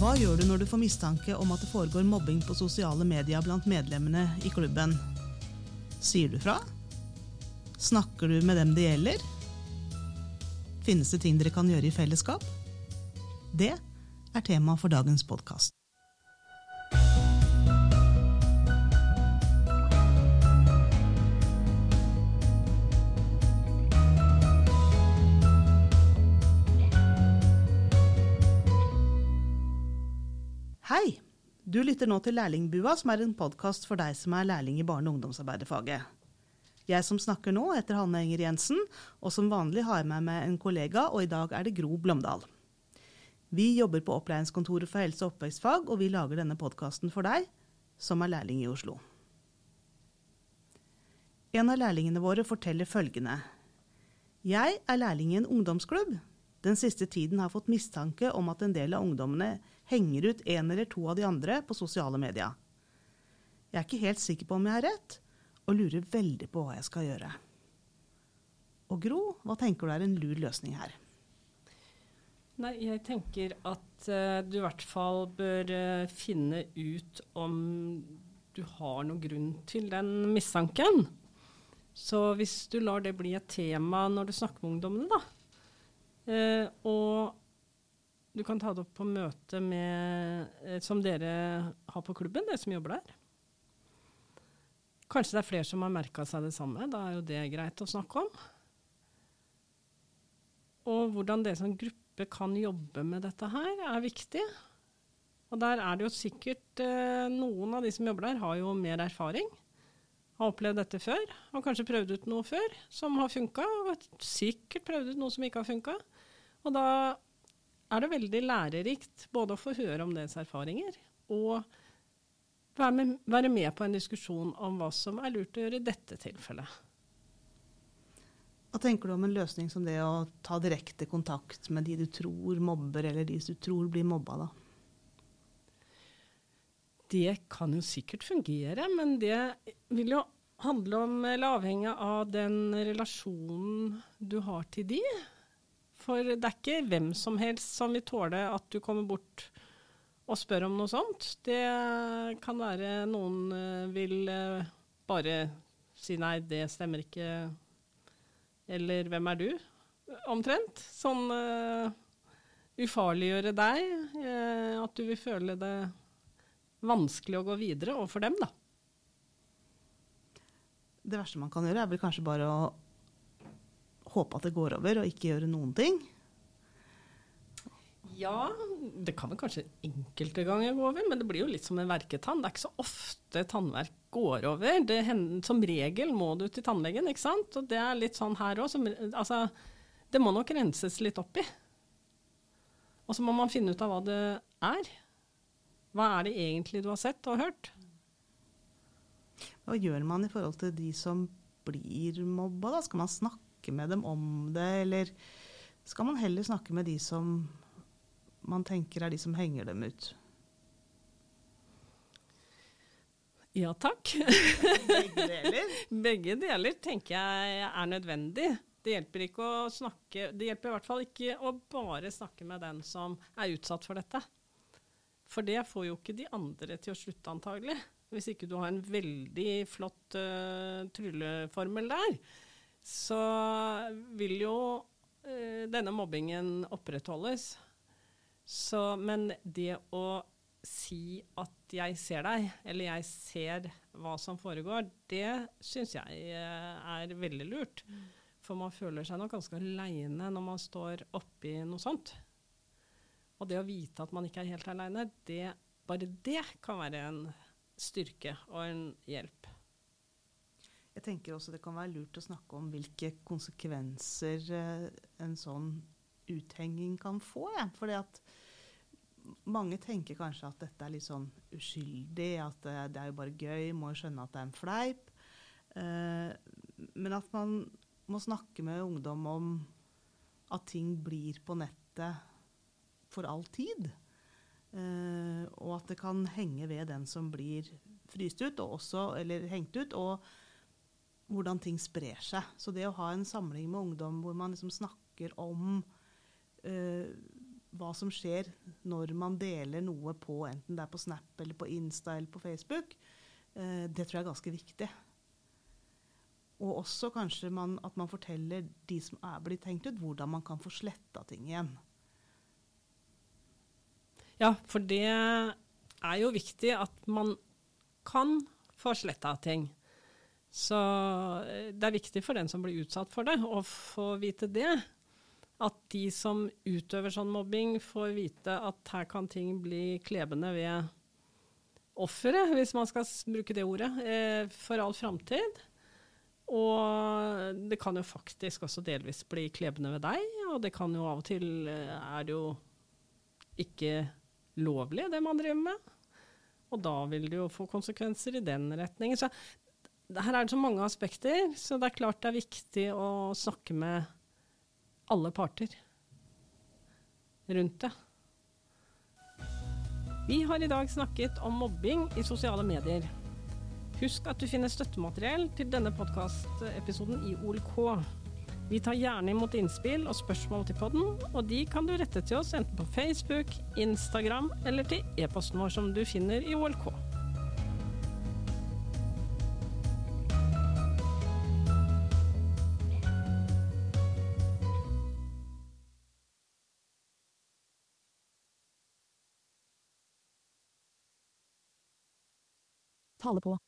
Hva gjør du når du får mistanke om at det foregår mobbing på sosiale medier blant medlemmene i klubben? Sier du fra? Snakker du med dem det gjelder? Finnes det ting dere kan gjøre i fellesskap? Det er tema for dagens podkast. Hei! Du lytter nå til Lærlingbua, som er en podkast for deg som er lærling i barne- og ungdomsarbeiderfaget. Jeg som snakker nå, heter Hanne Enger Jensen, og som vanlig har jeg med meg en kollega, og i dag er det Gro Blomdal. Vi jobber på Opplæringskontoret for helse- og oppvekstfag, og vi lager denne podkasten for deg som er lærling i Oslo. En av lærlingene våre forteller følgende. Jeg er lærling i en ungdomsklubb. Den siste tiden har fått mistanke om at en del av ungdommene henger ut en eller to av de andre på sosiale medier. Jeg er ikke helt sikker på om jeg har rett, og lurer veldig på hva jeg skal gjøre. Og Gro, hva tenker du er en lur løsning her? Nei, jeg tenker at uh, du i hvert fall bør uh, finne ut om du har noen grunn til den mistanken. Så hvis du lar det bli et tema når du snakker med ungdommene, da, og du kan ta det opp på møte med, som dere har på klubben, dere som jobber der. Kanskje det er flere som har merka seg det samme. Da er jo det greit å snakke om. Og hvordan dere som gruppe kan jobbe med dette her, er viktig. Og der er det jo sikkert eh, Noen av de som jobber der, har jo mer erfaring. Har opplevd dette før. Har kanskje prøvd ut noe før som har funka. Og sikkert prøvd ut noe som ikke har funka. Og da er det veldig lærerikt både å få høre om deres erfaringer og være med, være med på en diskusjon om hva som er lurt å gjøre i dette tilfellet. Hva tenker du om en løsning som det å ta direkte kontakt med de du tror mobber, eller de du tror blir mobba, da? Det kan jo sikkert fungere, men det vil jo handle om, eller avhenge av den relasjonen du har til de. For det er ikke hvem som helst som vil tåle at du kommer bort og spør om noe sånt. Det kan være noen vil bare si nei, det stemmer ikke eller 'hvem er du?' omtrent. Sånn uh, ufarliggjøre deg. Uh, at du vil føle det vanskelig å gå videre overfor dem, da. Det verste man kan gjøre, er vel kanskje bare å håpe at det går over, og ikke gjøre noen ting. Ja, det kan vel kanskje enkelte ganger gå over, men det blir jo litt som en verketann. Det er ikke så ofte tannverk går over. Det, som regel må du til tannlegen, ikke sant. Og det er litt sånn her òg. Altså, det må nok renses litt opp i. Og så må man finne ut av hva det er. Hva er det egentlig du har sett og hørt? Hva gjør man i forhold til de som blir mobba? Da? Skal man snakke med dem om det, eller skal man heller snakke med de som man tenker er de som henger dem ut? Ja takk. Begge deler? Begge deler tenker jeg er nødvendig. Det hjelper ikke å snakke Det hjelper i hvert fall ikke å bare snakke med den som er utsatt for dette. For det får jo ikke de andre til å slutte, antagelig. Hvis ikke du har en veldig flott uh, trylleformel der, så vil jo uh, denne mobbingen opprettholdes. Så, men det å si at 'jeg ser deg', eller 'jeg ser hva som foregår', det syns jeg er veldig lurt. Mm. For man føler seg nok ganske aleine når man står oppi noe sånt. Og det å vite at man ikke er helt aleine, bare det kan være en styrke og en hjelp. Jeg tenker også det kan være lurt å snakke om hvilke konsekvenser en sånn uthenging kan få. Ja. Fordi at mange tenker kanskje at dette er litt sånn uskyldig, at det, det er jo bare gøy, må jo skjønne at det er en fleip. Eh, men at man må snakke med ungdom om at ting blir på nettet for all tid. Uh, og at det kan henge ved den som blir fryst ut, også, eller hengt ut, og hvordan ting sprer seg. Så det å ha en samling med ungdom hvor man liksom snakker om uh, hva som skjer når man deler noe på enten det er på Snap eller på Insta eller på Facebook, uh, det tror jeg er ganske viktig. Og også kanskje man, at man forteller de som er blitt hengt ut, hvordan man kan få sletta ting igjen. Ja, for det er jo viktig at man kan få sletta ting. Så eh, det er viktig for den som blir utsatt for det, å få vite det. At de som utøver sånn mobbing, får vite at her kan ting bli klebende ved offeret, hvis man skal bruke det ordet, eh, for all framtid. Og det kan jo faktisk også delvis bli klebende ved deg, og det kan jo av og til eh, er det jo ikke lovlig, det man driver med. Og da vil det jo få konsekvenser i den retningen. Så her er det så mange aspekter, så det er klart det er viktig å snakke med alle parter rundt det. Vi har i dag snakket om mobbing i sosiale medier. Husk at du finner støttemateriell til denne podkastepisoden i OLK. Vi tar gjerne imot innspill og spørsmål til podden, og de kan du rette til oss enten på Facebook, Instagram eller til e-posten vår som du finner i OLK. Tale på.